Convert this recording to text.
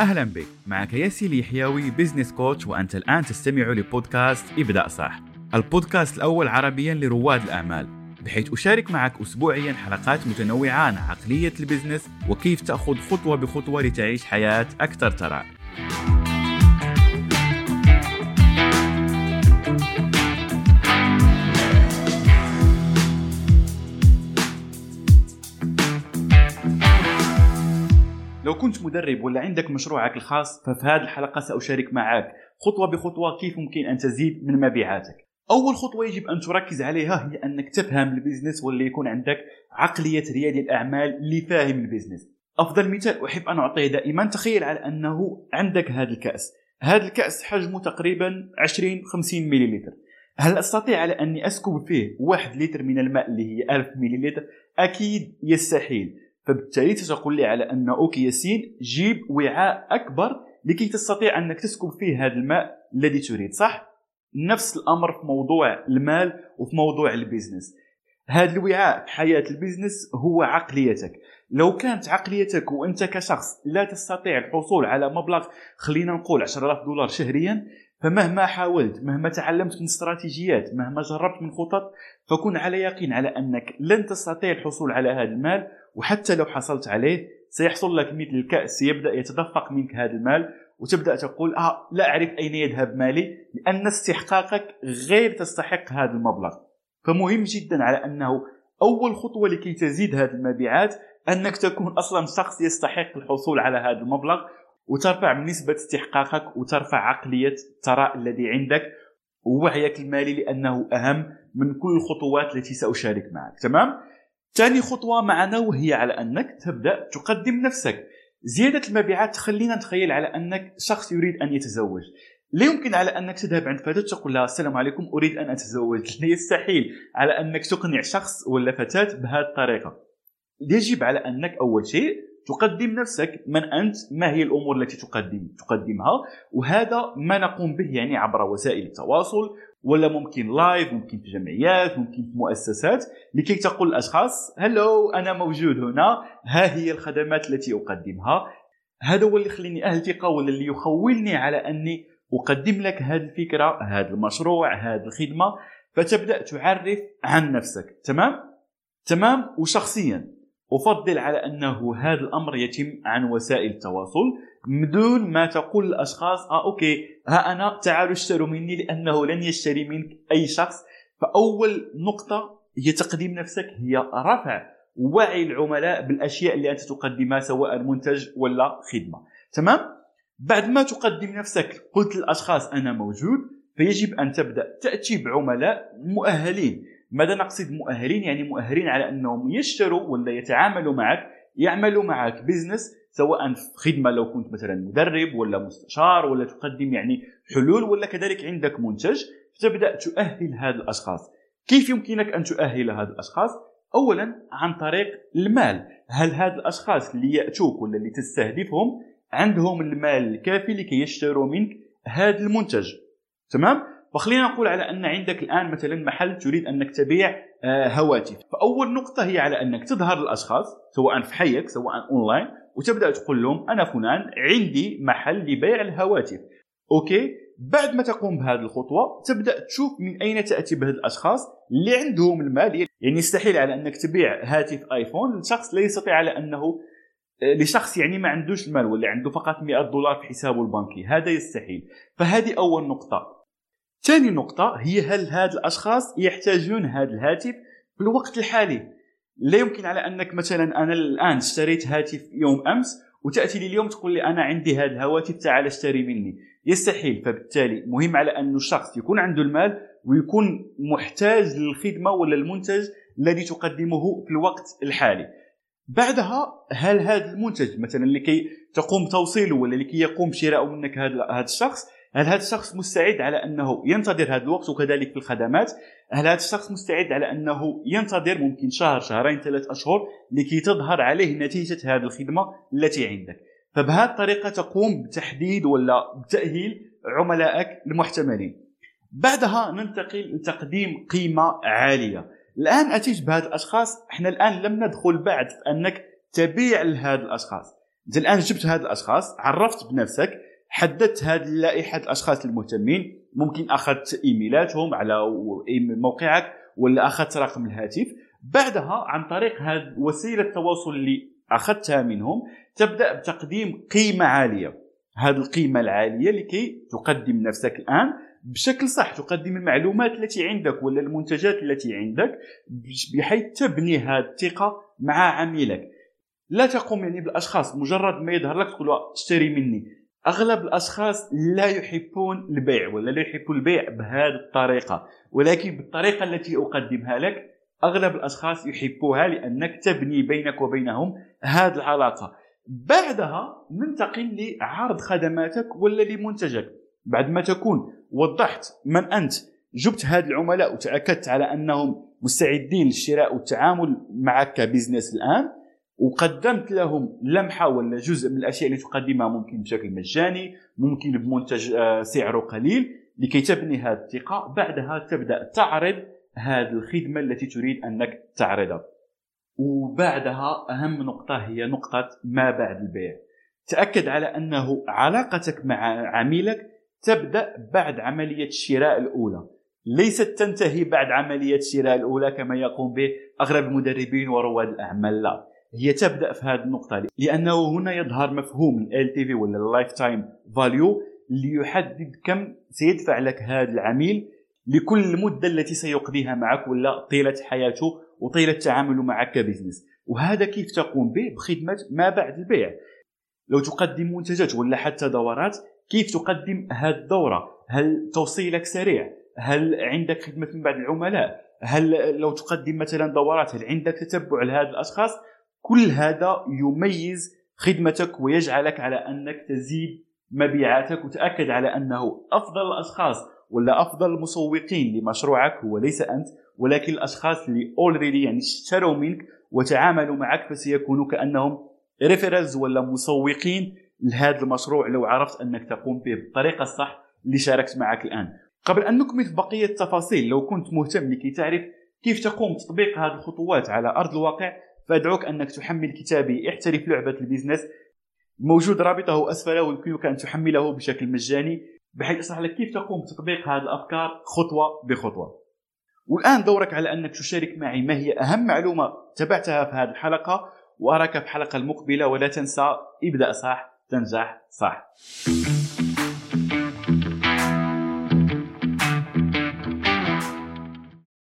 أهلا بك. معك ياسين اليحيوي business coach وأنت الآن تستمع لبودكاست ابدأ صح. البودكاست الأول عربيا لرواد الأعمال بحيث أشارك معك أسبوعيا حلقات متنوعة عن عقلية ال business وكيف تأخذ خطوة بخطوة لتعيش حياة أكثر ثراء كنت مدرب ولا عندك مشروعك الخاص ففي هذه الحلقة سأشارك معك خطوة بخطوة كيف ممكن أن تزيد من مبيعاتك. أول خطوة يجب أن تركز عليها هي أنك تفهم ال business ولا يكون عندك عقلية ريادي الأعمال اللي فاهم ال business أفضل مثال أحب أن أعطيه دائما تخيل على أنه عندك هذا الكأس. هذا الكأس حجمه تقريبا 20 50 مليلتر. هل أستطيع على أني أسكب فيه واحد لتر من الماء اللي هي 1000 مليلتر؟ أكيد يستحيل. فبالتالي تقول لي على أن okay ياسين جيب وعاء أكبر لكي تستطيع أنك تسكب فيه هذا الماء الذي تريد صح؟ نفس الأمر في موضوع المال وفي موضوع ال business. هذا الوعاء في حياة ال business هو عقليتك. لو كانت عقليتك وأنت كشخص لا تستطيع الحصول على مبلغ خلينا نقول 10000 دولار شهريا فمهما حاولت مهما تعلمت من استراتيجيات مهما جربت من خطط فكن على يقين على أنك لن تستطيع الحصول على هذا المال وحتى لو حصلت عليه سيحصل لك مثل الكأس يبدأ يتدفق منك هذا المال وتبدأ تقول آه لا أعرف أين يذهب مالي لأن استحقاقك غير تستحق هذا المبلغ فمهم جدا على أنه أول خطوة لكي تزيد هذه المبيعات أنك تكون أصلا شخص يستحق الحصول على هذا المبلغ وترفع من نسبة استحقاقك وترفع عقلية الثراء الذي عندك ووعيك المالي لأنه أهم من كل الخطوات التي سأشارك معك تمام؟ ثاني خطوة معنا وهي على أنك تبدأ تقدم نفسك. زيادة المبيعات تخلينا نتخيل على أنك شخص يريد أن يتزوج. لا يمكن على أنك تذهب عند فتاة تقول لها السلام عليكم أريد أن أتزوج. يستحيل. على أنك تقنع شخص ولا فتاة بهذه الطريقة. يجب على أنك أول شيء تقدم نفسك. من أنت؟ ما هي الأمور التي تقدم؟ تقدمها. وهذا ما نقوم به يعني عبر وسائل التواصل. ولا ممكن لايف ممكن في جمعيات ممكن في مؤسسات لكي تقول الأشخاص هلو أنا موجود هنا ها هي الخدمات التي أقدمها. هذا هو اللي يخليني أهل ثقه ولا اللي يخولني على أني أقدم لك هذه الفكرة هذا المشروع هذه الخدمة. فتبدأ تعرف عن نفسك. تمام؟ تمام؟ وشخصيا أفضل على أنه هذا الأمر يتم عن وسائل التواصل. بدون ما تقول الأشخاص آه okay ها أنا تعالوا اشتروا مني لأنه لن يشتري منك أي شخص. فأول نقطة هي تقديم نفسك هي رفع وعي العملاء بالأشياء اللي أنت تقدمها سواء منتج ولا خدمة. تمام؟ بعد ما تقدم نفسك قلت للأشخاص أنا موجود. فيجب أن تبدأ تأتي بعملاء مؤهلين. ماذا نقصد مؤهلين؟ يعني مؤهلين على أنهم يشتروا ولا يتعاملوا معك يعملوا معك business سواء في خدمة لو كنت مثلا مدرب ولا مستشار ولا تقدم يعني حلول ولا كذلك عندك منتج فتبدأ تؤهل هذه الأشخاص. كيف يمكنك أن تؤهل هذه الأشخاص؟ اولا عن طريق المال. هل هذه الأشخاص اللي يأتوك ولا اللي تستهدفهم عندهم المال الكافي لكي يشتروا منك هذا المنتج؟ تمام؟ فخلينا نقول على أن عندك الآن مثلا محل تريد أنك تبيع آه، هواتف. فأول نقطة هي على أنك تظهر للاشخاص سواء في حيك سواء أونلاين وتبدأ تقول لهم أنا فلان عندي محل لبيع الهواتف. أوكي؟ بعد ما تقوم بهذه الخطوة تبدأ تشوف من أين تأتي بهذه الأشخاص اللي عندهم المال. يعني يستحيل على أنك تبيع هاتف آيفون لشخص لا يستطيع على أنه آه، لشخص يعني ما عندوش المال ولا عنده فقط 100 دولار في حسابه البنكي. هذا يستحيل. فهذه أول نقطة. ثاني نقطة هي هل هاد الأشخاص يحتاجون هذا الهاتف في الوقت الحالي؟ لا يمكن على أنك مثلا أنا الآن اشتريت هاتف يوم أمس وتأتي لي اليوم تقول لي أنا عندي هذا الهواتف تعال اشتري مني. يستحيل فبالتالي مهم على أن الشخص يكون عنده المال ويكون محتاج للخدمة ولا المنتج الذي تقدمه في الوقت الحالي. بعدها هل هذا المنتج مثلا لكي تقوم توصيله ولا لكي يقوم شراء منك هذا الشخص هل هذا الشخص مستعد على أنه ينتظر هذا الوقت وكذلك في الخدمات؟ هل هذا الشخص مستعد على أنه ينتظر ممكن شهر شهرين ثلاث أشهر لكي تظهر عليه نتيجة هذه الخدمة التي عندك؟ فبهذه الطريقة تقوم بتحديد ولا بتأهيل عملائك المحتملين. بعدها ننتقل لتقديم قيمة عالية. الآن أتيت بهذه الأشخاص إحنا الآن لم ندخل بعد في أنك تبيع لهذه الأشخاص. انت الآن جبت هاد الأشخاص عرفت بنفسك حددت هذه لائحة الأشخاص المهتمين. ممكن أخذت إيميلاتهم على موقعك ولا أخذت رقم الهاتف. بعدها عن طريق هذه وسيلة التواصل اللي أخذتها منهم تبدأ بتقديم قيمة عالية. هذه القيمة العالية لكي تقدم نفسك الآن بشكل صح. تقدم المعلومات التي عندك ولا المنتجات التي عندك بحيث تبني هذه الثقة مع عميلك. لا تقوم يعني بالأشخاص. مجرد ما يظهر لك تقول اشتري مني. أغلب الأشخاص لا يحبون البيع ولا لا يحبون البيع بهذه الطريقة. ولكن بالطريقة التي أقدمها لك أغلب الأشخاص يحبوها لأنك تبني بينك وبينهم هذه العلاقة. بعدها ننتقل لعرض خدماتك ولا لمنتجك. بعد ما تكون وضحت من أنت جبت هاد العملاء وتأكدت على أنهم مستعدين للشراء والتعامل معك كبزنس الآن وقدمت لهم لمحة ولا جزء من الأشياء اللي تقدمها ممكن بشكل مجاني ممكن بمنتج آه، سعره قليل لكي تبني هذه الثقه بعدها تبدأ تعرض هذه الخدمة التي تريد أنك تعرضها. وبعدها أهم نقطة هي نقطة ما بعد البيع. تأكد على أنه علاقتك مع عميلك تبدأ بعد عملية الشراء الأولى. ليست تنتهي بعد عملية الشراء الأولى كما يقوم به اغلب المدربين ورواد الأعمال لا. هي تبدأ في هذه النقطة لأنه هنا يظهر مفهوم ال LTV ولا ال lifetime value اللي يحدد كم سيدفع لك هذا العميل لكل المدة التي سيقضيها معك ولا طيلة حياته وطيلة تعامله معك كبزنس. وهذا كيف تقوم به؟ بخدمة ما بعد البيع. لو تقدم منتجات ولا حتى دورات كيف تقدم هذه الدورة؟ هل توصيلك سريع؟ هل عندك خدمة من بعد العملاء؟ هل لو تقدم مثلا دورات هل عندك تتبع لهذه الأشخاص؟ كل هذا يميز خدمتك ويجعلك على أنك تزيد مبيعاتك وتأكد على أنه أفضل الأشخاص ولا أفضل المسوقين لمشروعك هو ليس أنت ولكن الأشخاص اللي already يعني اشتروا منك وتعاملوا معك فسيكونوا كأنهم references ولا مسوقين لهذا المشروع لو عرفت أنك تقوم به بالطريقة الصح اللي شاركت معك الآن. قبل أن نكمل في بقية التفاصيل لو كنت مهتم لكي تعرف كيف تقوم بتطبيق هذه الخطوات على أرض الواقع فادعوك أنك تحمل كتابي. احترف لعبة ال business. موجود رابطه اسفل ويمكنك أن تحمله بشكل مجاني بحيث أشرح لك كيف تقوم بتطبيق هذه الأفكار خطوة بخطوة. والآن دورك على أنك تشارك معي ما هي أهم معلومة تبعتها في هذه الحلقة وأراك في الحلقة المقبلة. ولا تنسى ابدا صح تنجح صح.